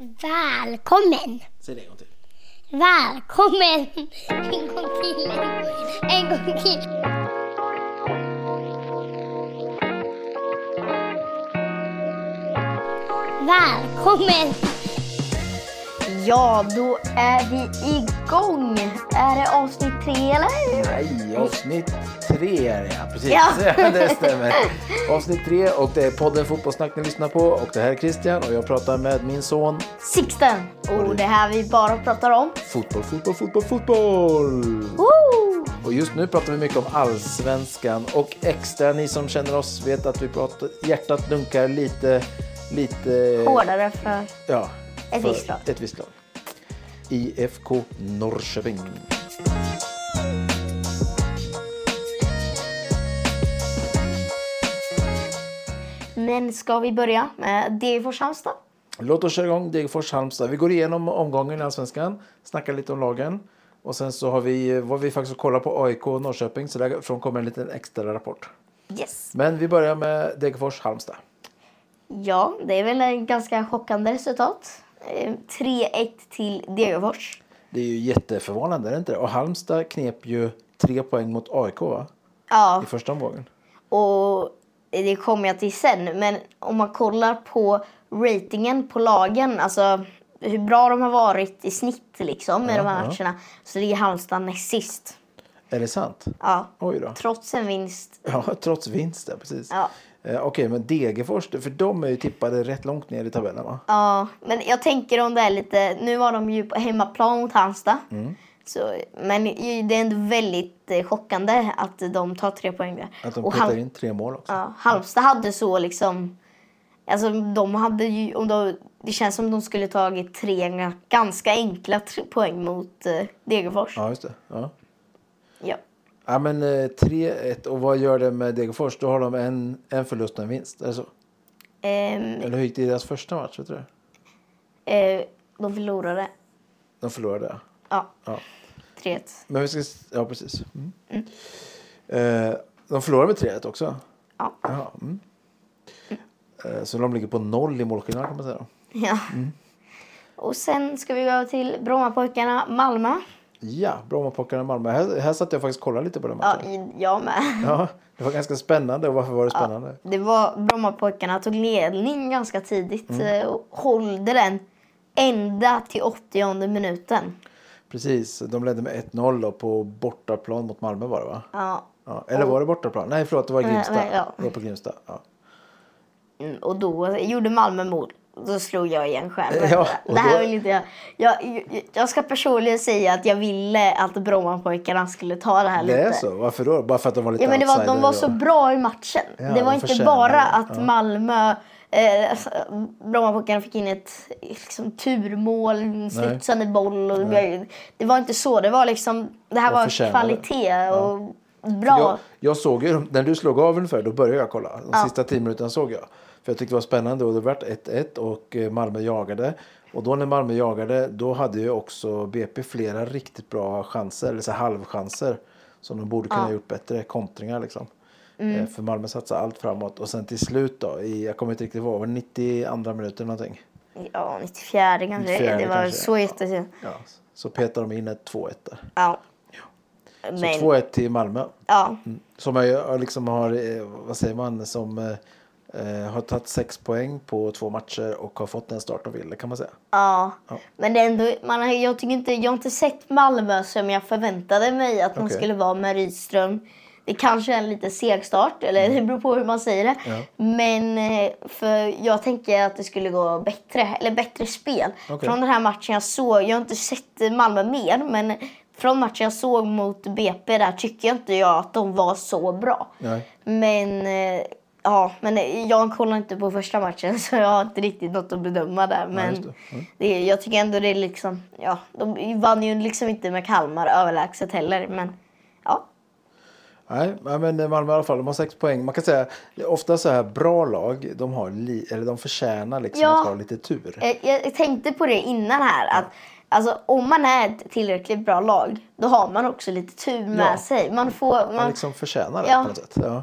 Välkommen! Säg det en gång till. Välkommen! En gång till. En gång till. Välkommen! Ja, då är vi igång. Är det avsnitt tre eller? Nej, avsnitt tre är det ja. Precis, Ja. det stämmer. Avsnitt tre och det är podden Fotbollssnack ni lyssnar på. Och det här är Christian och jag pratar med min son. Sixten. Och det här vi bara pratar om. Fotboll, fotboll, fotboll, fotboll! Woo! Och just nu pratar vi mycket om allsvenskan och extra ni som känner oss vet att vi pratar, hjärtat dunkar lite, lite... Hårdare för... Ja. Ett visst lag. Ett visst lag. IFK Norrköping. Men ska vi börja med Degerfors Halmstad? Låt oss köra igång Degerfors Halmstad. Vi går igenom omgången i Allsvenskan, snackar lite om lagen. Och sen så har vi, var vi faktiskt och kollar på AIK och Norrköping så därifrån kommer en liten extra rapport. Yes. Men vi börjar med Degerfors Halmstad. Ja, det är väl ett ganska chockande resultat. Eh, 3-1 till Degerfors. Det är ju jätteförvånande, är det inte det? Och Halmstad knep ju tre poäng mot AIK va? Ja, I första omgången. och det kommer jag till sen. Men om man kollar på ratingen på lagen, alltså hur bra de har varit i snitt liksom i de här ja. matcherna, så ligger Halmstad näst sist. Är det sant? Ja, trots en vinst. Ja, trots vinst ja, precis. Ja. Eh, Okej, men Degerfors, för de är ju tippade rätt långt ner i tabellen va? Ja, men jag tänker om det är lite... Nu var de ju på hemmaplan mot Halmstad. Mm. Så, men det är ändå väldigt eh, chockande att de tar tre poäng där. Att de petar in tre mål också. Ja, Halmstad hade så liksom... Alltså de hade ju... Om de, det känns som de skulle tagit tre ganska enkla poäng mot eh, Degerfors. Ja, just det. Ja. Ja men eh, 3-1 och vad gör det med Degerfors? Då har de en, en förlust och en vinst. Är det så? Ehm, Eller hur gick det i deras första match? Vet du eh, de förlorade. De förlorade ja. Ja, ja. 3-1. Men vi ska, ja precis. Mm. Eh, de förlorade med 3-1 också? Ja. Jaha, mm. Eh, så de ligger på noll i målskillnad kan man säga. ja. Mm. Och sen ska vi gå över till Brommapojkarna Malmö. Ja, Brommapojkarna Malmö. Här, här satt jag faktiskt och kollade lite på den Ja, matchen. i- jag med. Ja, det var ganska spännande. Och varför var det spännande? Det var Brommapojkarna tog ledning ganska tidigt Mm. eh, och hållde den ända till 80 minuten. Precis, de ledde med 1-0 då på bortaplan mot Malmö var det va? Ja. Ja, eller var det bortaplan? Nej förlåt, det var Grimsta. ja. Det var på Grimsta. Ja. Mm, Och då gjorde Malmö mål. Då slog jag igen själv. Ja, det här då- vill inte jag. Jag, jag. Jag ska personligen säga att jag ville att Brommapojkarna skulle ta det här Det lite. är så? Varför då? Bara för att de var lite Ja, men det var, de var så bra i matchen. Ja, det de var inte förtjänar bara det. att Ja. Malmö... Eh, alltså, Brommapojkarna fick in ett liksom, turmål, studsande boll. Och det var inte så. Det var liksom... Det här De var kvalitet och bra. Jag, jag såg ju, när du slog av ungefär, då började jag kolla. De sista tio minuterna såg jag. För jag tyckte det var spännande och det vart 1-1 och eh, Malmö jagade. Och då när Malmö jagade, då hade ju också BP flera riktigt bra chanser, eller så halvchanser. Som de borde kunna ha gjort bättre, kontringar liksom. Mm. Eh, För Malmö satsade allt framåt. Och sen till slut då, i, jag kommer inte riktigt ihåg, var det 92 minuter någonting? Ja, 94 kanske. 94 det var kanske. så jättesent. Ja, så petade de in ett 2-1 där. Ja. Så Men, 2-1 till Malmö. ja. Mm. Som jag liksom har, eh, vad säger man, som har tagit sex poäng på två matcher och har fått den start de ville kan man säga. Ja. Ja. Men det är ändå, man har, jag, tycker inte, jag har inte sett Malmö som jag förväntade mig att man Okej. skulle vara med Rydström. Det kanske är en lite seg start, eller det beror på hur man säger det. Ja. Men eh, för jag tänker att det skulle gå bättre, eller bättre spel. Okej. Från den här matchen jag såg, jag har inte sett Malmö mer, men från matchen jag såg mot BP där tycker jag inte jag att de var så bra. Nej. Men eh, ja, men jag kollar inte på första matchen så jag har inte riktigt något att bedöma där. Men just det. Mm. det, jag tycker ändå det är liksom, ja, de vann ju liksom inte med Kalmar överlägset heller. Men ja, Nej, men Malmö i alla fall, de har sex poäng. Man kan säga, ofta så här bra lag, de, har li, eller de förtjänar liksom Ja. att ha lite tur. Eh, Jag tänkte på det innan här. Att, alltså, om man är ett tillräckligt bra lag, då har man också lite tur med Ja. sig. Man får... Man, Man liksom förtjänar det Ja. på något sätt. Ja.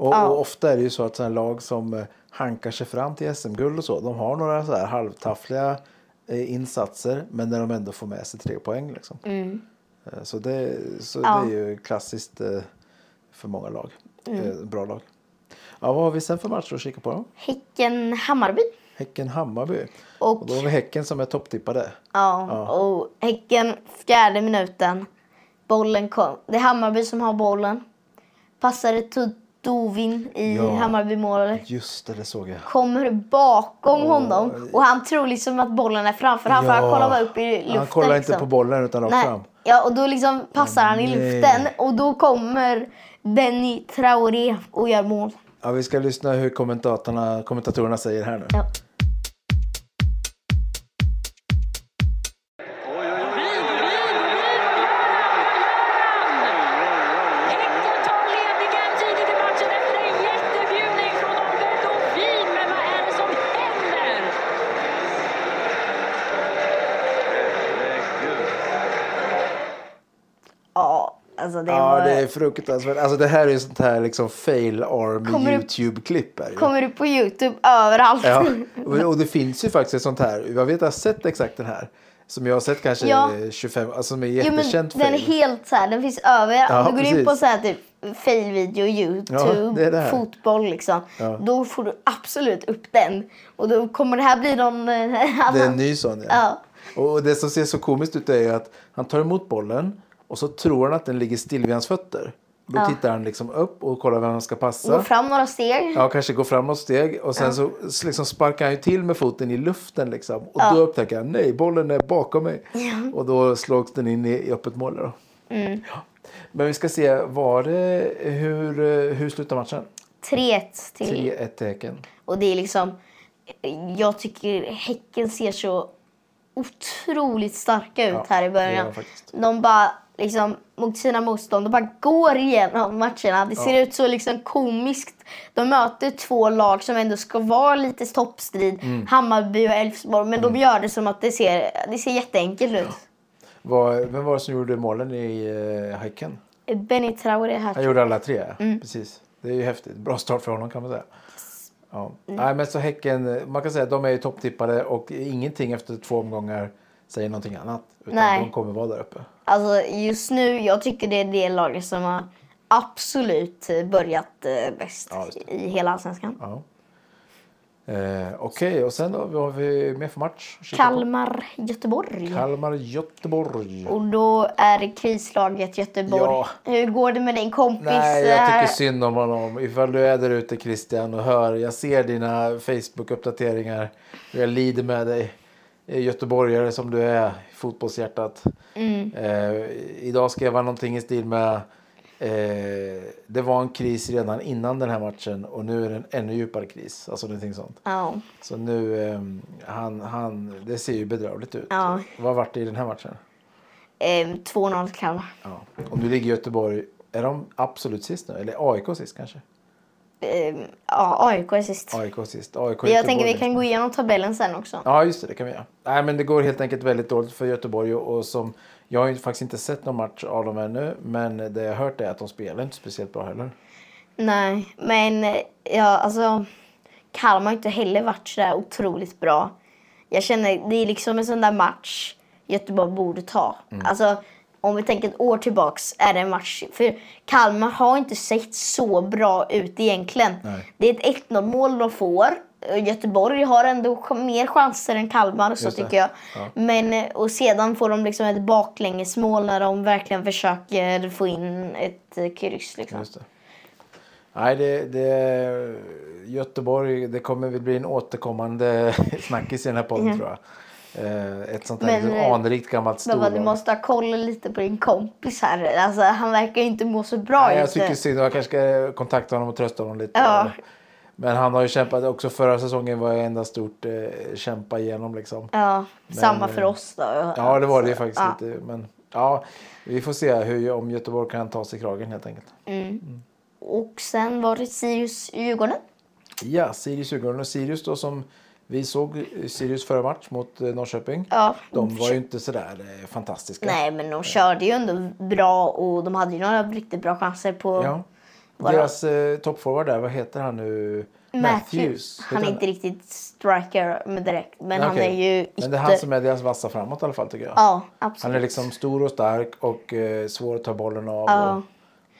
Och, Ja. och ofta är det ju så att sådana lag som eh, hankar sig fram till SM-guld och så, de har några så här halvtaffliga eh, insatser men när de ändå får med sig tre poäng. Liksom. Eh, Så, det, så Mm. Ja. det är ju klassiskt för många lag. Mm. Bra lag. Ja, vad har vi sen för matcher att kika på då? Häcken-Hammarby. Häcken-Hammarby. Och- Och då har vi Häcken som är topptippade. Ja, och Häcken fjärde minuten. Bollen kom. Det är Hammarby som har bollen. Passade till Dovin i Ja. Hammarby-målet. Just det, det såg jag. Kommer bakom honom och han tror liksom att bollen är framför honom för han kollar bara upp i luften. Han kollar liksom. inte på bollen utan rakt fram. Ja, och då liksom passar han i luften och då kommer Benny Traoré och gör mål. Ja, vi ska lyssna hur kommentatorerna, kommentatorerna säger här nu. Ja. Det Ja, var... det är fruktansvärt. Alltså det här är sånt här liksom fail arm du- YouTube-klipp. Kommer upp på Youtube överallt. Ja, och det finns ju faktiskt ett sånt här. Jag vet jag har sett exakt den här. Som jag har sett kanske Ja. 25, alltså som är Jo, jättekänt den är fail. helt så här, den finns över. Ja, du går in precis. på så här typ fail-video, Youtube, det är det här. fotboll liksom. Ja. Då får du absolut upp den. Och då kommer det här bli någon eh, annan. Det är en ny sån ja. Ja. Och det som ser så komiskt ut är att han tar emot bollen och så tror han att den ligger still vid hans fötter. Då Ja. tittar han liksom upp och kollar vem han ska passa. Gå fram några steg. Ja, kanske går fram något steg och sen så s- liksom sparkar han ju till med foten i luften liksom. Och Ja. då upptäcker han, nej bollen är bakom mig. Och då slås den in i, i öppet mål då. Mm. Ja. Men vi ska se, var det, hur, hur slutar matchen? 3-1 till 3-1 till Häcken. Och det är liksom, jag tycker Häcken ser så otroligt starka ut Ja, här i början. De bara liksom mot sina motstånd, de bara går igenom matcherna. Det ser ut så liksom komiskt. De möter två lag som ändå ska vara lite toppstrid, Mm. Hammarby och Elfsborg, men de gör det som att det ser, det ser jätteenkelt ut. Var, vem var det som gjorde målen i eh, Häcken? Benny Traoré. Han gjorde alla tre, Mm. precis. Det är ju häftigt. Bra start för honom kan man säga. Ja. Mm. Nej, men så Häcken, man kan säga att de är ju topptippade och ingenting efter två omgångar säger någonting annat. Utan Nej. de kommer vara där uppe. Alltså just nu, jag tycker det är det laget som har absolut börjat eh, bäst Ja, i hela Allsvenskan. Ja. Eh, Okej, och sen då, vad har vi mer för match? Kalmar-Göteborg. Kalmar-Göteborg. Och då är det krislaget Göteborg. Ja. Hur går det med din kompis? Nej, jag tycker synd om honom. Ifall du är där ute Christian och hör. Jag ser dina Facebook-uppdateringar. Jag lider med dig. Eh, Göteborgare som du är. Fotbollshjärtat. Mm. Eh, idag skrev han någonting i stil med. Eh, det var en kris redan innan den här matchen och nu är det en ännu djupare kris. Alltså någonting sånt. Ja. Så nu, eh, han, han, det ser ju bedrövligt ut. Ja. Vad vart det i den här matchen? Ehm, 2-0 till Kalmar. Ja. Och nu ligger Göteborg, är de absolut sist nu? Eller AIK sist kanske? Ehm, ja, AIK sist. AIK sist. AIK Jag tänker vi kan gå igenom tabellen sen också. Ja, just det. Det kan vi göra. Nej, men det går helt enkelt väldigt dåligt för Göteborg. Och, och som, jag har ju faktiskt inte sett någon match av dem ännu. Men det jag har hört är att de spelar inte speciellt bra heller. Nej, men eh, ja, alltså Kalmar har inte heller varit så där otroligt bra. Jag känner, det är liksom en sån där match Göteborg borde ta. Mm. Alltså, om vi tänker ett år tillbaks är det en match. För Kalmar har inte sett så bra ut egentligen. Nej. Det är ett 1-0 mål de får. Göteborg har ändå mer chanser än Kalmar, så tycker jag. Ja. Men, eh, och sedan får de liksom ett baklängesmål när de verkligen försöker få in ett eh, kryss. Liksom. Det. Nej, det, det, Göteborg, det kommer väl bli en återkommande snackis i den här podden tror jag. Eh, Ett sånt här Men, eh, anrikt gammalt Men vad, du måste ha koll lite på din kompis här. Alltså, han verkar inte må så bra Nej, jag nu. tycker synd. Jag kanske ska kontakta honom och trösta honom lite. Ja. Men han har ju kämpat. Också förra säsongen var jag enda stort eh, kämpa igenom liksom. Ja, samma eh, för oss då. Ja, det var det ju Alltså, faktiskt ja. lite. Men ja, vi får se hur, om Göteborg kan ta sig kragen helt enkelt. Och sen var det Sirius-Djurgården. Ja, Sirius Djurgården och Sirius då som vi såg Sirius förra match mot eh, Norrköping. Ja. De var ju inte sådär eh, fantastiska. Nej, men de körde ju ändå bra och de hade ju några riktigt bra chanser på Ja. Deras eh, toppforward där, vad heter han nu? Matthews. Han är inte riktigt striker med direkt. Men Nej, han är ju ytter... Men det är han som är deras vassa framåt i alla fall tycker jag. Ja, absolut. Han är liksom stor och stark och eh, svår att ta bollen av. Ja. Och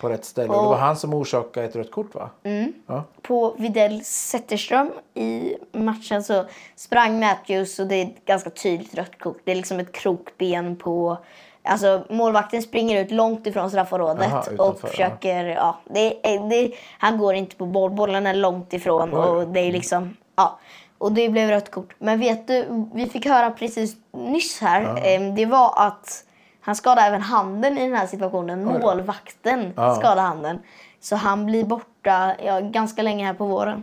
på rätt ställe. Och det var han som orsakade ett rött kort va? Mm. Ja. På Videll Zetterström i matchen så sprang Matthews och det är ett ganska tydligt rött kort. Det är liksom ett krokben på... Alltså målvakten springer ut långt ifrån straffområdet och utanför, försöker... Ja, det är, det, han går inte på boll. Bollen är långt ifrån Oj. och det är liksom... Ja. Och det blev rött kort. Men vet du, vi fick höra precis nyss här. eh, Det var att han skadade även handen i den här situationen. Målvakten Ja. skadade handen. Så han blir borta ja, ganska länge här på våren.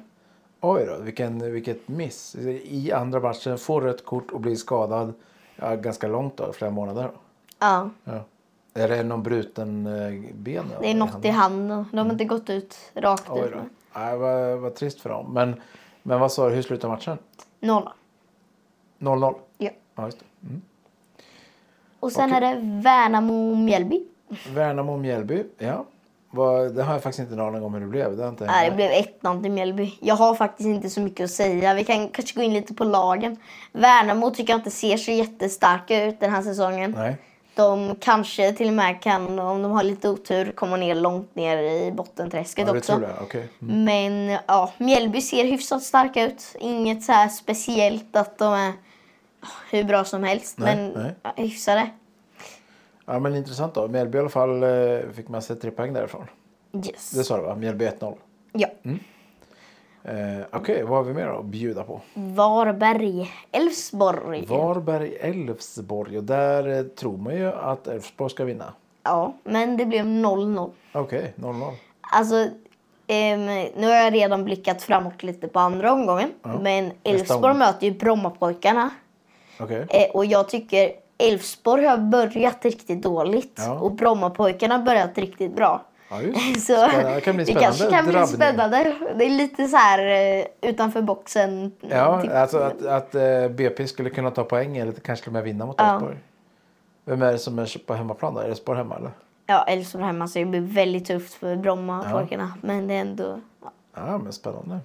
Oj då, vilken, vilket miss. I andra matchen får rött kort och blir skadad ja, ganska långt då, flera månader. Ja, Ja. Är det någon bruten eh, ben? det är något i handen. De har inte gått ut rakt ut. Nej, vad, vad trist för dem. Men, men vad sa du, hur slutar matchen? Nolla. 0-0? Ja. Ja, just det. Mm. Och sen Okej. är det Värnamo-Mjällby. Värnamo-Mjällby, ja. Vad, det har jag faktiskt inte en aning om hur det blev. Det har inte Nej, det blev 1-0 till Mjällby. Jag har faktiskt inte så mycket att säga. Vi kan kanske gå in lite på lagen. Värnamo tycker jag inte ser så jättestarka ut den här säsongen. Nej. De kanske till och med kan, om de har lite otur, komma ner långt ner i bottenträsket Ja, det också. tror jag. Okej. Mm. Men ja, Mjällby ser hyfsat starka ut. Inget så här speciellt att de är hur bra som helst. Nej, men nej. ja, hyfsade. Ja, men intressant då. Mjällby i alla fall eh, fick med sig tre poäng därifrån. Yes. Det sa du va? Mjällby 1-0. Ja. Eh, Okej, vad har vi mer att bjuda på? Varberg, Elfsborg. Varberg, Elfsborg. Och där eh, tror man ju att Elfsborg ska vinna. Ja, men det blev 0-0. Okej, 0-0. Alltså, ehm, nu har jag redan blickat framåt lite på andra omgången. Men Elfsborg möter ju Brommapojkarna. Okej. Eh, och jag tycker Elfsborg har börjat riktigt dåligt. Ja. Och Brommapojkarna har börjat riktigt bra. Ja. Så. Det kan bli det kanske kan bli spännande. Det är lite så här eh, utanför boxen. Ja, Typ- alltså att, att eh, BP skulle kunna ta poäng eller kanske till och med vinna mot Ja. Elfsborg. Vem är det som är på hemmaplan då? Är Elfsborg hemma eller? Ja, Elfsborg hemma så det blir väldigt tufft för Brommapojkarna. Men det är ändå... Ja. Ja, men spännande.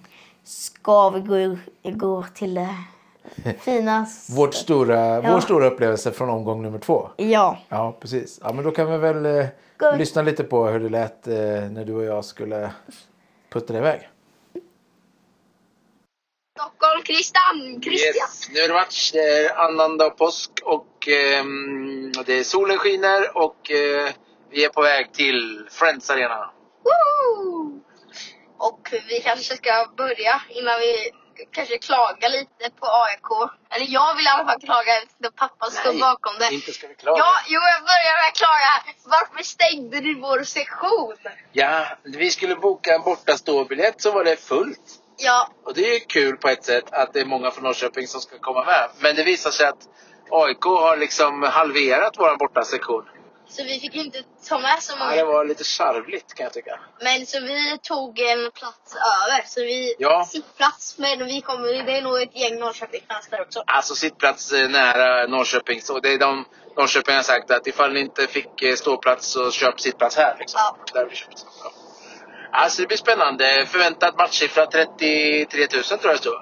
Ska vi gå, gå till det fina... Vårt stora, Ja. Vår stora upplevelse från omgång nummer två. Ja. Ja, precis. Ja, men då kan vi väl eh, lyssna lite på hur det lät eh, när du och jag skulle putta iväg. Stockholm, Christian! Christian! Yes, nu är det match. Det är annandag påsk och ehm, det är solen skiner och eh, vi är på väg till Friends Arena. Woo! Och vi kanske ska börja innan vi kanske klagar lite på AIK. Eller jag vill i alla fall klaga eftersom pappa står bakom det. inte ska vi klaga. Ja, jo, jag börjar med att klaga. Varför stängde du vår sektion? Ja, vi skulle boka en bortaståbiljett så var det fullt. Ja, Och det är ju kul på ett sätt att det är många från Norrköping som ska komma med. Men det visar sig att AIK har liksom halverat vår bortasektion. Så vi fick inte ta med så Ja, det många. var lite charvligt kan jag tycka. Men så vi tog en plats över. Så vi Ja. sittplats. Men vi kommer, det är nog ett gäng Norrköpingsfans där också. Alltså sittplats eh, nära Norrköping. Så det är de Norrköping har sagt att ifall ni inte fick eh, ståplats så köp sittplats här. Liksom. Ja. Där vi köpt. Ja. Alltså det blir spännande. Förväntad matchsiffra 33 000 tror jag det står.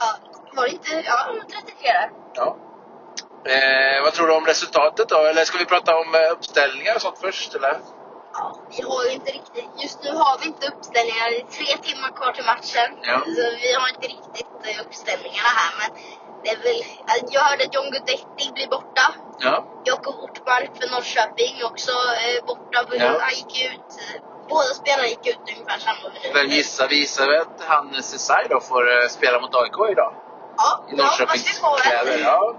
Ja, var det inte? Ja, 33 där. Ja. Eh, vad tror du om resultatet då? Eller ska vi prata om eh, uppställningar och sånt först? Eller? Ja, vi har ju inte riktigt, just nu har vi inte uppställningar. Det är tre timmar kvar till matchen. Ja. Så vi har inte riktigt eh, uppställningarna här. Men det är väl, alltså, jag hörde att John Guidetti blir borta. Ja. Jakob Ortmark för Norrköping också eh, borta. Ja. Han gick ut. eh, Båda spelarna gick ut ungefär samma minut. Vem gissar vi? Gissar att han Cesar då får eh, spela mot AIK idag? Ja, I ja Norrköpings fast vi får kläder. en. Ja.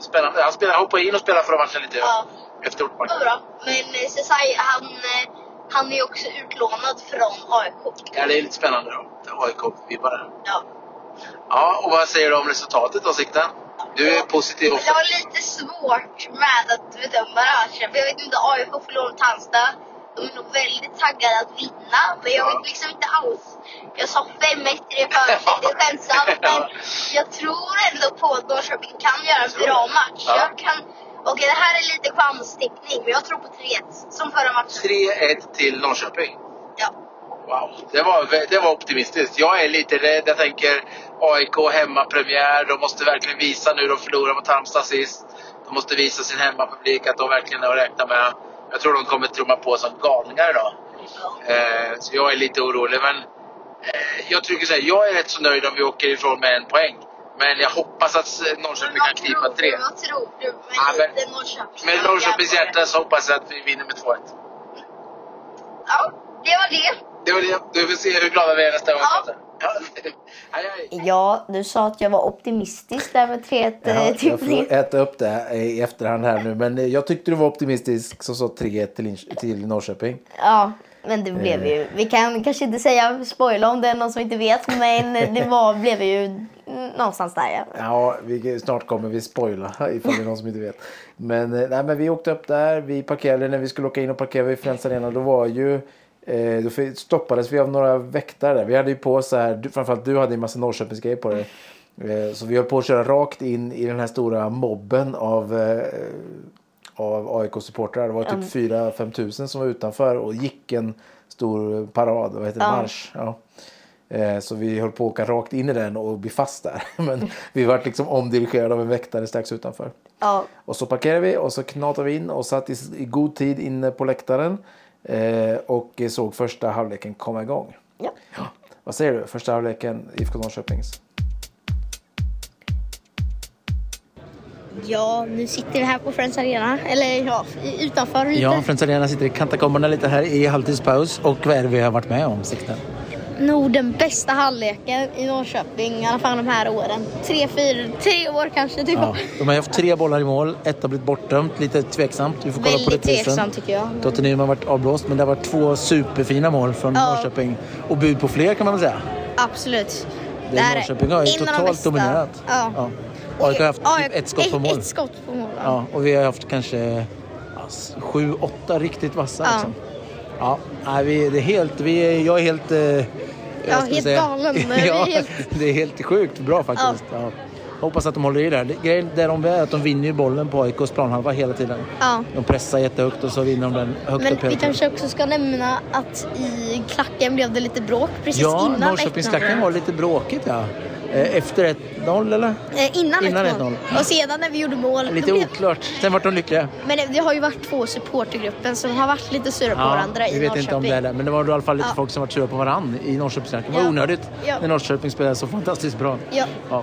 Spännande. Han spelar, hoppar in och spelar förra matchen lite. Ja. Efter Ortmark. Det bra. Men eh, Cesai, han, eh, han är också utlånad från AIK. Ja, det är lite spännande då. AIK-vibbar. Ja. Ja, och vad säger du om resultatet då, Sikten? Du är positiv Det också. var lite svårt med att bedöma det här. Jag vet inte, AIK förlorade mot Halmstad. De är nog väldigt taggade att vinna. Men jag Ja. vet liksom inte alls. Jag sa 5-1 i det. Det är skämtsamt. Men jag tror ändå på att Norrköping kan göra en bra match. Ja. Jag kan... Okej, det här är lite chanstippning. Men jag tror på 3-1. Som förra matchen. 3-1 till Norrköping. Ja. Wow, det var, det var optimistiskt. Jag är lite rädd. Jag tänker AIK hemmapremiär. De måste verkligen visa nu. De förlorade mot Halmstad sist. De måste visa sin hemmapublik att de verkligen har räknat med. Jag tror de kommer trumma på som galningar idag. Eh, så jag är lite orolig. Men eh, jag tycker så här, jag är rätt så nöjd om vi åker ifrån med en poäng. Men jag hoppas att Norrköping kan knipa tre. Vad tror du? Med Ja, men- Norrköping. Med Norrköpings hjärta så hoppas jag att vi vinner med 2-1. Ja, det var det. Det var det. Du får se hur glada vi är nästa gång. Ja. Ja. Du sa att jag var optimistisk där med 3-1 Ja, eh, jag får äta upp det i efterhand här nu. Men eh, jag tyckte du var optimistisk som sa 3-1 till, till Norrköping. Ja, men det blev Eh. ju... Vi kan kanske inte säga spoila om det är någon som inte vet, men det var, blev ju någonstans där. Ja. Ja, vi, snart kommer vi spoila ifall det är någon som inte vet. Men, eh, nej, men vi åkte upp där, vi parkerade när vi skulle åka in och parkera vid Friends Arena. Då var ju eh, då stoppades vi av några väktare. Vi hade ju på så här, du, framförallt du hade en massa Norrköpingsgrejer på dig. Eh, så vi höll på att köra rakt in i den här stora mobben av, eh, av AIK-supportrar. Det var typ 4-5 tusen som var utanför och gick en stor parad, vad heter det, Ja. marsch. Ja. Eh, Så vi höll på att åka rakt in i den och bli fast där. Men vi var liksom omdirigerade av en väktare strax utanför. Ja, Och så parkerade vi och så knatade vi in och satt i, i god tid inne på läktaren. Eh, och såg första halvleken komma igång. ja. Vad säger du? Första halvleken IFK Norrköpings? Ja, nu sitter vi här på Friends Arena. Eller ja, utanför lite. Ja, Friends Arena sitter i katakomberna lite här i halvtidspaus. Och vad är det vi har varit med om, Sixten? Nog den bästa halvleken i Norrköping, i alla fall de här åren. Tre, fyra, tre år kanske typ. Ja, de har haft tre bollar i mål. Ett har blivit bortdömt. Lite tveksamt. Vi får kolla på Väldigt reprisen. tveksamt tycker jag. Totte Nyman har varit avblåst, men det har varit två superfina mål från Ja. Norrköping. Och bud på fler kan man väl säga. Absolut. Det är Norrköping har ju totalt dominerat. Ja. Ja. AIK har haft Ja, typ ett skott på mål. Ett skott på mål. ja. Och vi har haft kanske sju, åtta riktigt vassa. Ja. Liksom. Ja, nej, vi, det är helt, vi jag är helt... Eh, vi helt säga? galen. Vi är ja, helt- Det är helt sjukt bra faktiskt. Ja. Hoppas att de håller i det här. Det- Grejen där de är att de vinner ju bollen på AIKs planhalva hela tiden. Ja. De pressar jättehögt och så vinner de den högt Men upp vi kanske också ska nämna att i klacken blev det lite bråk precis Ja, innan Norrköpingsklacken 1-0. var lite bråkigt ja. Eh, Efter 1-0 eller? Eh, innan, Innan 1-0. 1-0. Och sedan när vi gjorde mål. Lite blev... oklart. Sen vart de lyckliga. Men det, det har ju varit två supportergrupper som har varit lite sura på varandra vi i vet Norrköping. inte om det är det. Men det var i alla fall lite Ja. folk som var sura på varandra i Norrköpingsklacken. Det var Ja. onödigt Ja. när Norrköping spelade så fantastiskt bra. Ja. Ja.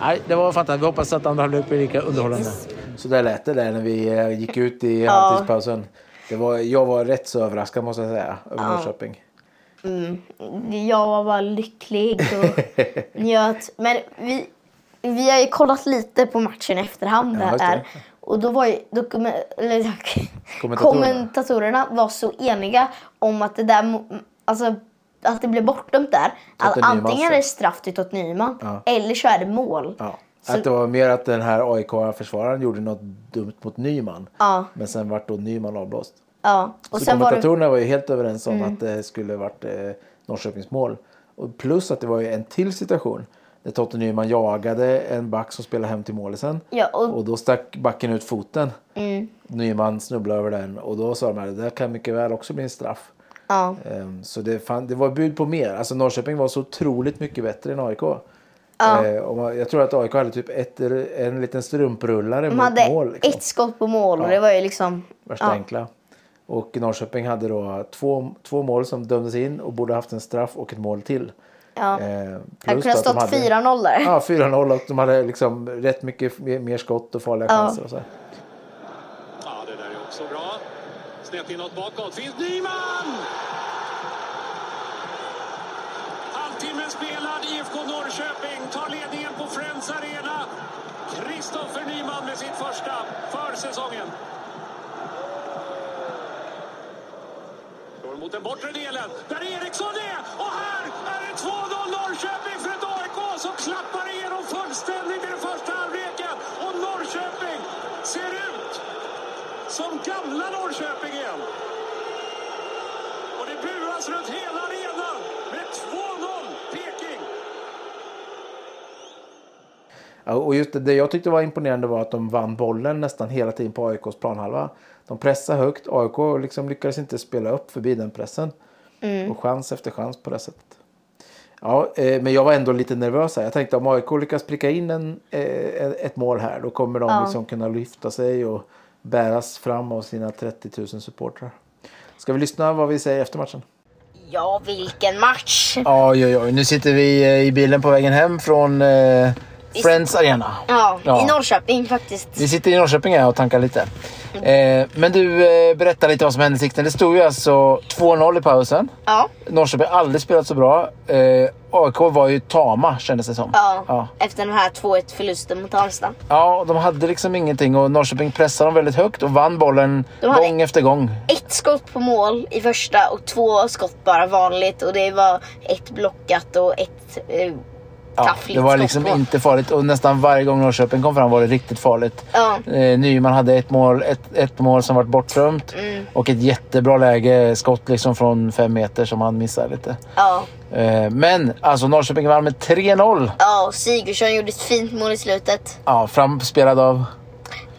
Nej, det var fantastiskt. Vi hoppas att andra halvlek blir lika underhållande. Så där lät det där när vi eh, gick ut i halvtidspausen. Det var, jag var rätt så överraskad måste jag säga över Norrköping. Jag var bara lycklig och njöt. Men vi, vi har ju kollat lite på matchen i efterhand Ja, där. Och då var ju eller, Kommentatorerna. kommentatorerna var så eniga om att det där, alltså att det blev bortdömt där. Att antingen är det straff till Tott Nyman Ja. eller så är det mål. Ja. Så- Att det var mer att den här AIK-försvararen gjorde något dumt mot Nyman. Ja. Men sen vart då Nyman avblåst. Ja. Och så sen var det, kommentatorerna var, ju helt överens om att det skulle varit eh, Norrköpings mål. Och plus att det var ju en till situation. Där Totte Nyman jagade en back som spelade hem till målet sen. Ja, och- Mm. och då stack backen ut foten. Nyman snubblade över den och då sa de att det där kan mycket väl också bli en straff. ja. Ehm, Så det, fan, det var bud på mer. Alltså Norrköping var så otroligt mycket bättre än AIK. Ja. Eh, och man, jag tror att AIK hade typ ett, en liten strumprullare De mot hade mål. Liksom. ett skott på mål och Ja. det var ju liksom... Värsta ja. enkla. Och Norrköping hade då två, två mål som dömdes in och borde haft en straff och ett mål till. Ja. Eh, kunde ha stått hade- 4-0 där. Ja, 4-0 och de hade liksom rätt mycket mer, skott och farliga Ja. chanser. Och så. Ja, det där är också bra. Snett inåt bakåt. Finns Nyman! Halvtimmen spelad. IFK Norrköping tar ledningen på Friends Arena. Kristoffer Nyman med sitt första för säsongen. Går mot den bortre delen. Där Eriksson är! Och här är det 2-0 Norrköping för ett AIK som klappar igenom fullständigt i den första halvleken. Och Norrköping ser ut som gamla Norrköping igen. Och det buas runt hela arenan med 2-0 Peking. Ja, och just det, det jag tyckte var imponerande var att de vann bollen nästan hela tiden på AIKs planhalva. De pressade högt. AIK liksom lyckades inte spela upp förbi den pressen. Och chans efter chans på det sättet. Ja, eh, men jag var ändå lite nervös här. Jag tänkte om AIK lyckas pricka in en, eh, ett mål här då kommer de Ja. liksom kunna lyfta sig och bäras fram av sina 30 000 supportrar. Ska vi lyssna vad vi säger efter matchen? Ja, vilken match! Oj, oj, oj. Nu sitter vi eh, i bilen på vägen hem från eh, Friends Arena. Ja, Ja. i Norrköping faktiskt. Vi sitter i Norrköping och tankar lite. Eh, men du, eh, berätta lite vad som hände i sikten. Det stod ju alltså 2-0 i pausen. Ja, Norrköping har aldrig spelat så bra. Eh, AIK var ju tama kändes det som. ja. Ja. efter den här 2-1 förlusten mot Halmstad. Ja, de hade liksom ingenting och Norrköping pressade dem väldigt högt och vann bollen gång efter gång. Ett skott på mål i första och två skott bara vanligt. Och det var ett blockat och ett eh, Ja, det var liksom inte farligt och nästan varje gång Norrköping kom fram var det riktigt farligt. Ja. Eh, Nyman hade ett mål, ett, ett mål som var bortdömt Mm. och ett jättebra läge, skott liksom från fem meter som han missade lite. Ja, Eh, men alltså Norrköping vann med 3-0. ja Sigurdsson gjorde ett fint mål i slutet. Ja, framspelad av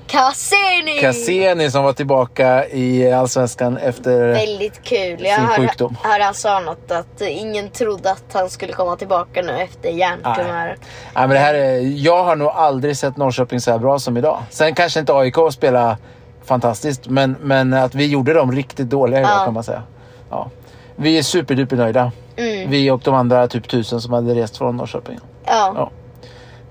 Cassini! Cassini som var tillbaka i Allsvenskan efter... Väldigt kul. Jag Sin hörde, sjukdom. hörde han sa något att ingen trodde att han skulle komma tillbaka nu efter hjärntumör. Nej, men det här är, jag har nog aldrig sett Norrköping så här bra som idag. Sen kanske inte AIK spelar fantastiskt, men, men att vi gjorde dem riktigt dåliga idag Ja. kan man säga. Ja. Vi är superduper nöjda. Mm. Vi och de andra typ tusen som hade rest från Norrköping. Ja. Ja.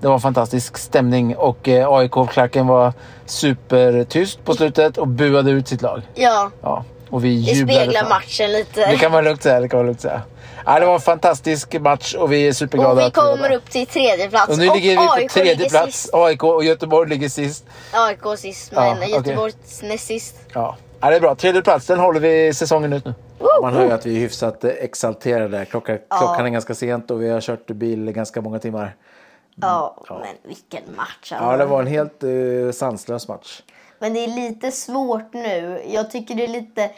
Det var en fantastisk stämning och eh, AIK-klacken var supertyst på slutet och buade ut sitt lag. ja. Ja. Och vi Det jublade. speglar fram. matchen lite. Det kan man lugnt säga. Det kan man lugnt säga. Ja, det var en fantastisk match och vi är superglada. och vi kommer upp till tredje plats. Och nu ligger vi på AIK tredje plats. Sist. AIK och Göteborg ligger sist. AIK sist, Ja, men okej. Göteborg näst sist. Ja. ja, det är bra. Tredje plats, den håller vi säsongen ut nu. Man hör ju att vi är hyfsat eh, exalterade. Klockan, klockan är ganska sent och vi har kört bil ganska många timmar. Ja, men vilken match. alltså. Ja, det var en helt uh, sanslös match. Men det är lite svårt nu. Jag tycker det är lite...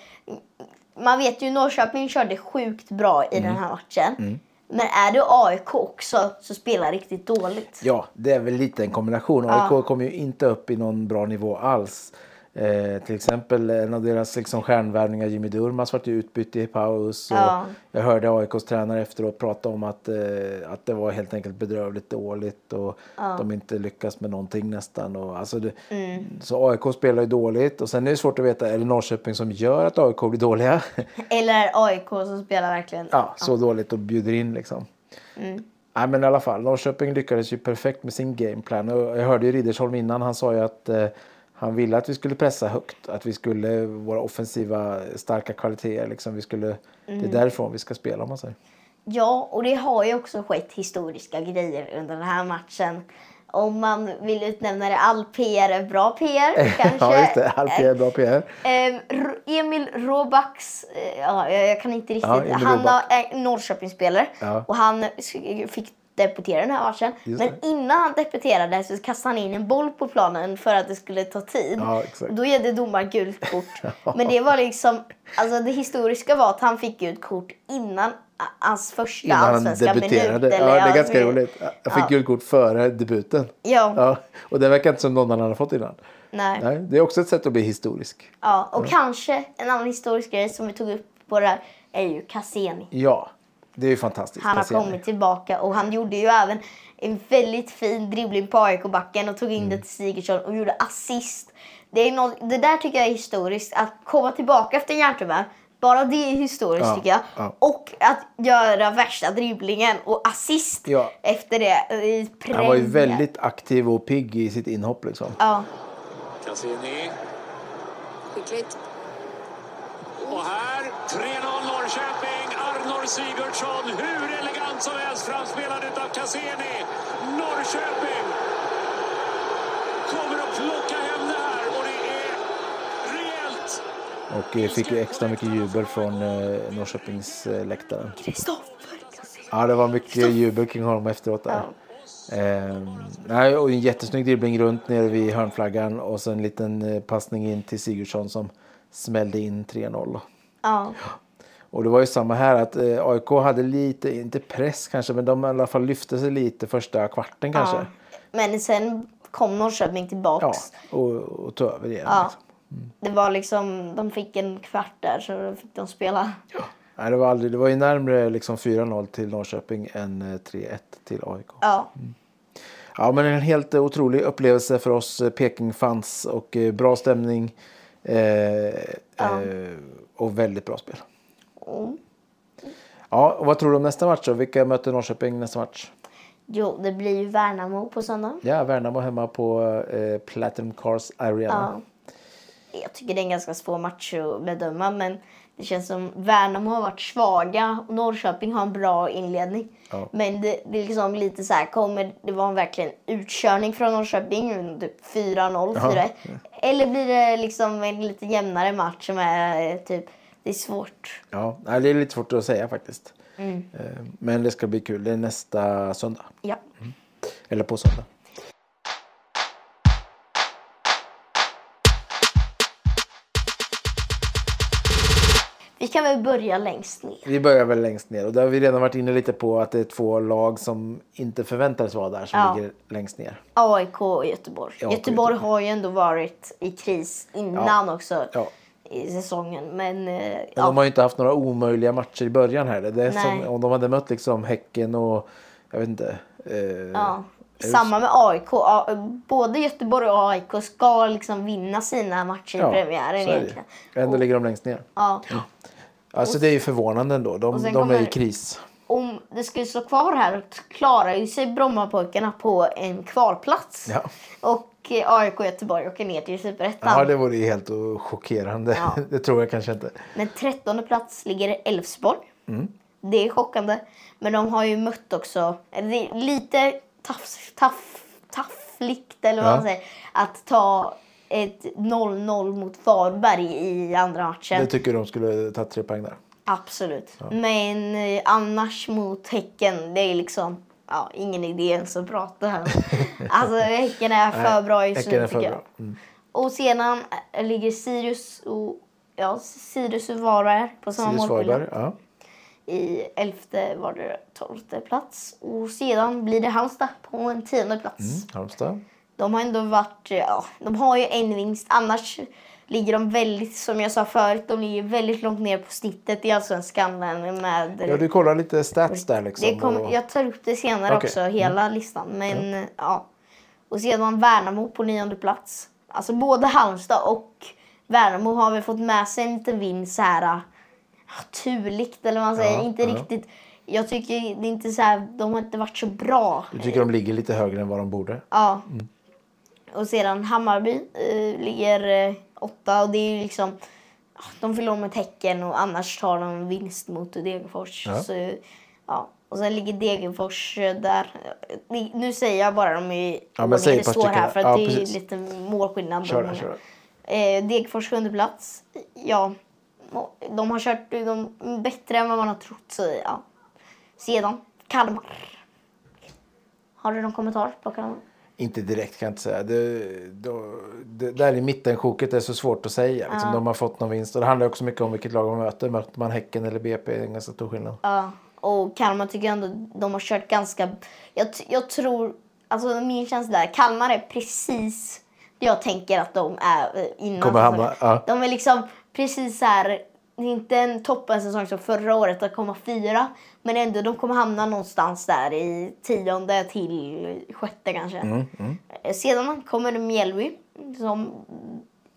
Man vet ju Norrköping körde sjukt bra i Mm. den här matchen. Men är du AIK också så spelar riktigt dåligt. Ja, det är väl lite en kombination. AIK kom ju inte upp i någon bra nivå alls. Eh, till exempel en av deras liksom, stjärnvärvningar, Jimmy Durmaz, vart ju utbytt i paus. Och Ja. Jag hörde AIKs tränare efteråt prata om att, eh, att det var helt enkelt bedrövligt dåligt och de inte lyckas med någonting nästan. Och, alltså det, Mm. Så AIK spelar ju dåligt och sen är det svårt att veta, är det Norrköping som gör att AIK blir dåliga? Eller är AIK som spelar verkligen... ja, så dåligt och bjuder in liksom. Nej, men i alla fall, Norrköping lyckades ju perfekt med sin gameplan. Jag hörde ju Riddersholm innan, han sa ju att eh, han ville att vi skulle pressa högt. Att vi skulle, våra offensiva starka kvaliteter, liksom, vi skulle, det är därifrån vi ska spela om man säger. Ja, och det har ju också skett historiska grejer under den här matchen. Om man vill utnämna det, all PR är bra PR kanske. ja, just det. Allt är bra PR. Ehm, R- Emil Robax, eh, ja, jag kan inte riktigt. Ja, han är Norrköpingsspelare Ja. och han fick debutera den här matchen. Men innan han debuterade så kastade han in en boll på planen för att det skulle ta tid. Ja. Då det domaren gult kort. Men det var liksom, alltså det historiska var att han fick gult kort innan hans första Innan han debuterade. minut. Ja, det är ganska så- roligt. Jag fick Ja. gult kort före debuten. Ja, Ja, och det verkar inte som någon annan hade fått innan. nej. Nej, det är också ett sätt att bli historisk. Ja, och kanske en annan historisk grej som vi tog upp på det här är ju Cassini. Ja, det är ju fantastiskt. Han har kommit tillbaka och han gjorde ju även en väldigt fin dribbling på AIK-backen och tog in Mm. det till Sigurdsson och gjorde assist. Det, är något, det där tycker jag är historiskt. Att komma tillbaka efter en hjärntumör, bara det är historiskt Ja, tycker jag. ja. Och att göra värsta dribblingen och assist Ja. efter det i Han var ju väldigt aktiv och pigg i sitt inhopp liksom. Ja. Cassini. Skickligt. Och här 3-0 Norrköping. Arnor Sigurdsson. Hur elegant som helst framspelad utav Cassini. Norrköping kommer att plocka hem det här och det är rejält. Och eh, fick ju extra mycket jubel från eh, Norrköpings eh, läktaren. Ja, det var mycket jubel kring honom efteråt där. Ehm, nej, och en jättesnygg dribbling runt nere vid hörnflaggan och sen en liten eh, passning in till Sigurdsson som smällde in 3-0. ja. Och det var ju samma här att eh, AIK hade lite, inte press kanske, men de i alla fall lyfte sig lite första kvarten kanske. ja. Men sen kom Norrköping Ja, tillbaks. och, och tog över igen. Ja. Liksom. Det var liksom, de fick en kvart där så då fick de spela. Nej, det, var aldrig, det var ju närmare liksom 4-0 till Norrköping än eh, 3-1 till AIK. Ja. Ja, men en helt eh, otrolig upplevelse för oss eh, Peking-fans och eh, bra stämning. Eh, eh, och väldigt bra spel. Mm. Ja, och vad tror du om nästa match då? Vilka möter Norrköping nästa match? Jo, det blir ju Värnamo på söndag. Ja, Värnamo hemma på eh, Platinum Cars Arena. Ja. Jag tycker det är en ganska svår match att bedöma, men det känns som Värnamo har varit svaga och Norrköping har en bra inledning. Ja. Men det, det är liksom lite så här, kommer det vara en verkligen utkörning från Norrköping? Typ 4-0, 4-1? Eller blir det liksom en lite jämnare match som är eh, typ, det är svårt. Ja, det är lite svårt att säga faktiskt. Mm. Eh, Men det ska bli kul. Det är nästa söndag. Ja. Eller på söndag. Vi kan väl börja längst ner. Vi börjar väl längst ner och där har vi redan varit inne lite på att det är två lag som inte förväntades vara där som Ja. ligger längst ner. AIK och Göteborg. Ja, och Göteborg Göteborg. har ju ändå varit i kris innan också Ja. I säsongen. Men, eh, Men ja. de har ju inte haft några omöjliga matcher i början här. Det är Nej. som om de hade mött liksom Häcken och jag vet inte. Eh, Ja. Samma med AIK. Både Göteborg och AIK ska liksom vinna sina matcher Ja, i premiären egentligen. Ändå Och- ligger de längst ner. Ja. Alltså det är ju förvånande ändå. De, de är i kommer- kris. Om det skulle stå kvar här klarar ju sig Brommapojkarna på en kvalplats. Ja. Och eh, AIK och Göteborg åker ner till Superettan. Ja, det vore ju helt chockerande. Ja. det tror jag kanske inte. Men trettonde plats ligger Elfsborg. Mm. Det är chockande. Men de har ju mött också, det är lite taff, taff, taffligt eller vad Ja. man säger, att ta ett 0-0 mot Varberg i andra matchen. Det tycker de skulle ta tre poäng där. Absolut. Men eh, annars mot Häcken, det är liksom ja, ingen idé ens att prata här. alltså Häcken är för bra just nu tycker jag. Mm. Och sedan eh, ligger Sirius och ja, Sirius och Varberg på samma målskillnad. Ja. I elfte var det tolfte plats. Och sedan blir det Halmstad på en tionde plats. Mm, Halmstad. De har ändå varit, ja, de har ju en vinst. Annars ligger de väldigt, som jag sa förut, de ligger väldigt långt ner på snittet i Allsvenskan. Med, Ja, du kollar lite stats där liksom. det kom, jag tar upp det senare Okej. också, hela listan. Men ja. Och sedan Värnamo på nionde plats. Alltså både Halmstad och Värnamo har väl fått med sig en liten vinst så här ja, turligt eller vad man säger. Ja, inte ja. riktigt. Jag tycker det är inte så här, de har inte varit så bra. Du tycker de ligger lite högre än vad de borde? Ja. Och sedan Hammarby eh, ligger eh, åtta och det är ju liksom de förlorar mot Häcken och annars tar de vinst mot Degerfors. Ja. Så, ja. Och sen ligger Degerfors eh, där. Nu säger jag bara de i men ordning säg det står här för att Ja, det är precis. lite målskillnad. Kör kör. Eh, Degerfors sjunde plats. Ja, de har kört de, bättre än vad man har trott. Så, ja. Sedan Kalmar. Har du någon kommentar på Kalmar? Inte direkt kan jag inte säga. Det, då, det, där i mittensjoket är så svårt att säga. Liksom, De har fått någon vinst. Och det handlar också mycket om vilket lag man möter. Möter man Häcken eller BP är det en ganska stor skillnad. Ja, och Kalmar tycker jag ändå de har kört ganska... Jag, jag tror, alltså min känsla är Kalmar är precis jag tänker att de är eh, innan. Kommer hamna, ja. De är liksom precis så här, inte en toppensäsong som förra året att komma fyra. Men ändå, de kommer hamna någonstans där i tionde till sjätte kanske. Mm, Eh, Sedan kommer Mjällby som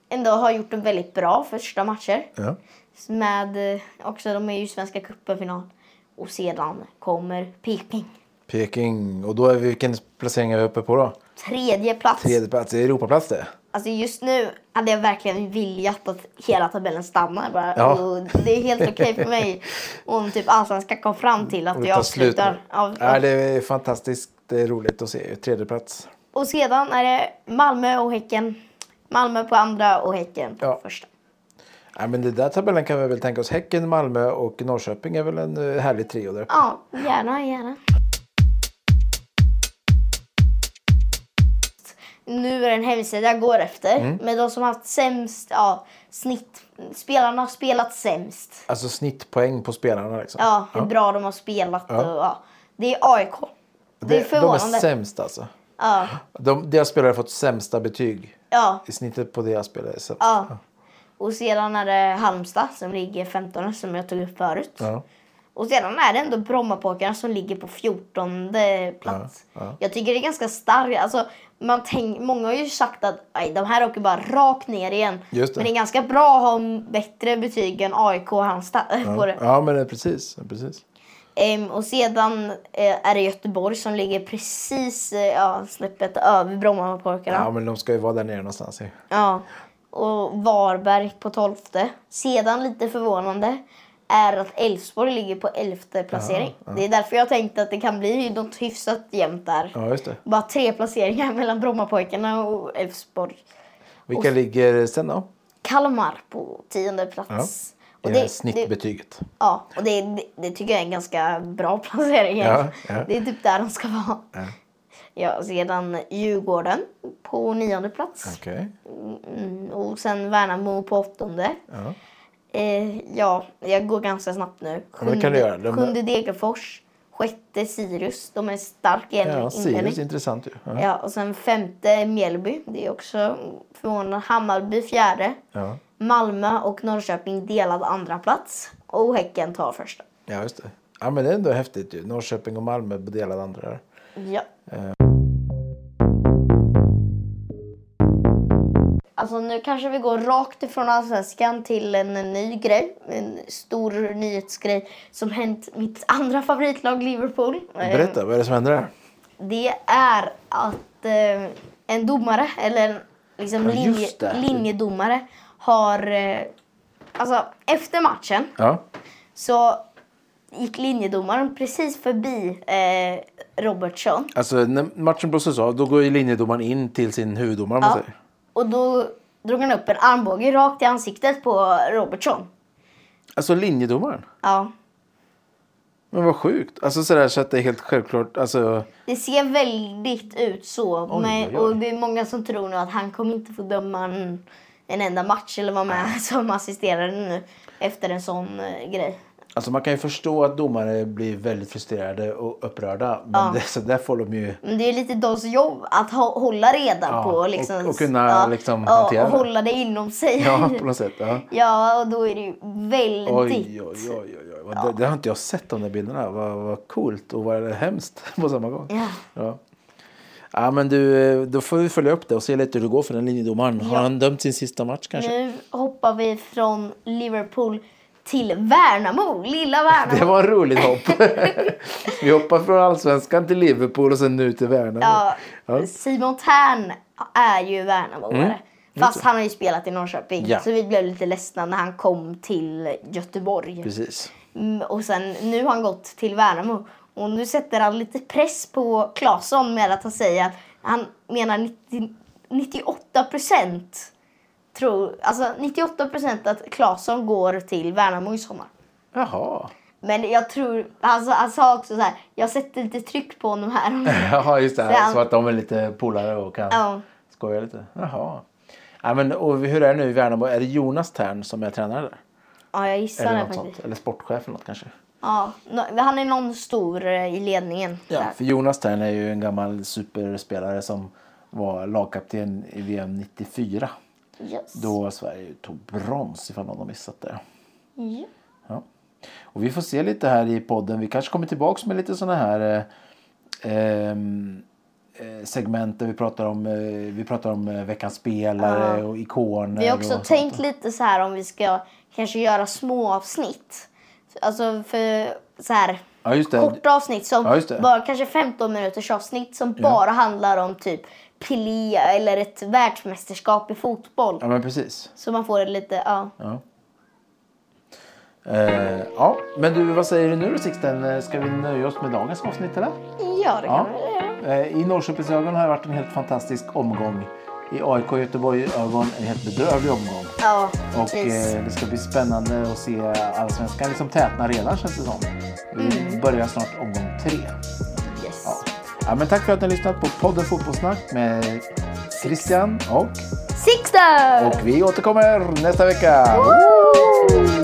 ändå har gjort en väldigt bra första matcher. Ja. Med eh, också, de är ju Svenska cupen-final. Och sedan kommer Peking. Peking. Och då är vi, vilken placering är vi uppe på då? Tredje plats. Tredje plats. Det är Europaplats det. Alltså just nu hade jag verkligen viljat att hela tabellen stannar bara. Ja. Och det är helt okej för mig om typ Allsvenskan kom fram till att nu. avslutar. Av, Ja, det är fantastiskt det är roligt att se. Tredje plats. Och sedan är det Malmö och Häcken. Malmö på andra och Häcken på Ja. första. Ja, men det där tabellen kan vi väl tänka oss. Häcken, Malmö och Norrköping är väl en eh, härlig trio där. Ja, gärna, gärna. Nu är det en hemsida jag går efter. Mm. Men de som har haft sämst ja, snitt. Spelarna har spelat sämst. Alltså snittpoäng på spelarna liksom. Ja, hur bra de har spelat. Ja. Och, ja. Det är AIK. Det är de är förvånande. sämst alltså. Ja, De, deras spelare har fått sämsta betyg. ja, I snittet på deras spelare är sämst. ja. Och sedan är det Halmstad som ligger 15 som jag tog upp förut. Ja. Och sedan är det ändå Brommapojkarna som ligger på 14 plats. Ja, ja. Jag tycker det är ganska starkt. Alltså, man tänk, många har ju sagt att aj, de här åker bara rakt ner igen. Det. Men det är ganska bra att ha bättre betyg än AIK och Halmstad på det. Ja, men det precis. precis. Ehm, och sedan eh, är det Göteborg som ligger precis eh, ja, snäppet över Brommapojkarna. Ja, men de ska ju vara där nere någonstans. ju. Ja. Och Varberg på tolfte. Sedan lite förvånande är att Elfsborg ligger på elfte placering. Det är därför jag tänkte att det kan bli något hyfsat jämnt där. Ja. Bara tre placeringar mellan Brommapojkarna och Elfsborg. Vilka ligger sen då? Kalmar på tionde plats. I Och det här det, det, snittbetyget. ja, och det, det, det tycker jag är en ganska bra placering. Ja, ja. Det är typ där de ska vara. Ja. Ja, sedan Djurgården på nionde plats. Okej. Mm, och sen Värnamo på åttonde. Ja. Eh, ja, jag går ganska snabbt nu. det kan du göra. De- sjunde Degerfors. Sjätte Sirius. De är starka i Ja. Sirius är intressant ju. Ja. Ja, och sen femte Mjällby. Det är också förvånande. Hammarby fjärde. Ja. Malmö och Norrköping delad andra plats. Och Häcken tar första. ja, just det. Ja, men det är ändå häftigt ju. Norrköping och Malmö på delade andra. Ja. Alltså nu kanske vi går rakt ifrån allsvenskan till en ny grej. En stor nyhetsgrej som hänt mitt andra favoritlag Liverpool. Eh, Berätta, vad är det som händer där? Det är att eh, en domare, eller en liksom Ja, linje, linjedomare har... Eh, alltså efter matchen Ja. så gick linjedomaren precis förbi eh, Robertson. Alltså när matchen blåses av då går ju linjedomaren in till sin huvuddomare Ja. Och då drog han upp en armbåge rakt i ansiktet på Robertson. Alltså linjedomaren? Ja. Men vad sjukt. Alltså sådär så att det är helt självklart. Alltså, Det ser väldigt ut så. Oj, men, oj, oj. Och det är många som tror nu att han kommer inte få döma en, en enda match eller vara med som assisterare nu efter en sån eh, grej. Alltså man kan ju förstå att domare blir väldigt frustrerade och upprörda. Men Ja. det, så där får de ju... Men det är lite deras jobb att hålla reda Ja, på. och- Liksom, och kunna liksom ja, hantera och det. hålla det inom sig. Ja, på något sätt. Ja. Ja, och då är det ju väldigt... Oj, oj, oj. oj, Det, det har inte jag sett de där bilderna. Vad, vad coolt och vad hemskt på samma gång. Ja. Ja. Ja, men du, då får vi följa upp det och se lite hur det går för den linjedomaren. Har han dömt sin sista match kanske? Nu hoppar vi från Liverpool till Värnamo. Lilla Värnamo. Det var en roligt hopp. vi hoppar från allsvenskan till Liverpool och sen nu till Värnamo. Ja, Ja. Simon Tern är ju Värnamoare. Fast han har ju spelat i Norrköping. Mm. Ja. Så vi blev lite ledsna när han kom till Göteborg. Precis. Mm, och sen nu har han gått till Värnamo. Och nu sätter han lite press på Claesson med att han säger att han menar 90, 98 procent. Tror, alltså 98 procent att Claesson går till Värnamo i sommar. Jaha. Men jag tror, alltså, han sa också så här, jag sätter lite tryck på honom här. Jaha, just det. Så han- Så att de är lite polare och kan Ja. skoja lite. Jaha. Ja, men, och hur är det nu i Värnamo? Är det Jonas Tern som är tränare där? Ja, jag gissar Eller det faktiskt. sånt. Eller sportchef eller något kanske? Ja, han är någon stor eh, i ledningen. Ja, där. för Jonas Tern är ju en gammal superspelare som var lagkapten i VM 94. Yes. Då Sverige tog brons ifall någon har missat det. Ja. Ja. Och vi får se lite här i podden. Vi kanske kommer tillbaks med lite sådana här eh, ehm, eh, segment där vi pratar om, eh, vi pratar om eh, veckans spelare och ikoner. Vi har också tänkt sånt. lite så här om vi ska kanske göra små avsnitt. Alltså för så här Ja, korta avsnitt som Ja, bara kanske 15 minuters avsnitt som bara handlar om typ Pelé eller ett världsmästerskap i fotboll. Ja, men precis. Så man får det lite, ja. Ja. Eh, ja, men du, vad säger du nu då Sixten? Eh, Ska vi nöja oss med dagens avsnitt eller? Ja, det kan vi göra. Eh, I Norrköpingsögon har det varit en helt fantastisk omgång. I AIK Göteborg-ögon en helt bedrövlig omgång. Ja, Och precis. eh, det ska bli spännande att se allsvenskan liksom tätna redan känns det som. Vi börjar snart omgång tre. Ja. Men tack för att ni har lyssnat på podden Fotbollssnack med Christian och, Sixter! och vi återkommer nästa vecka. Woo!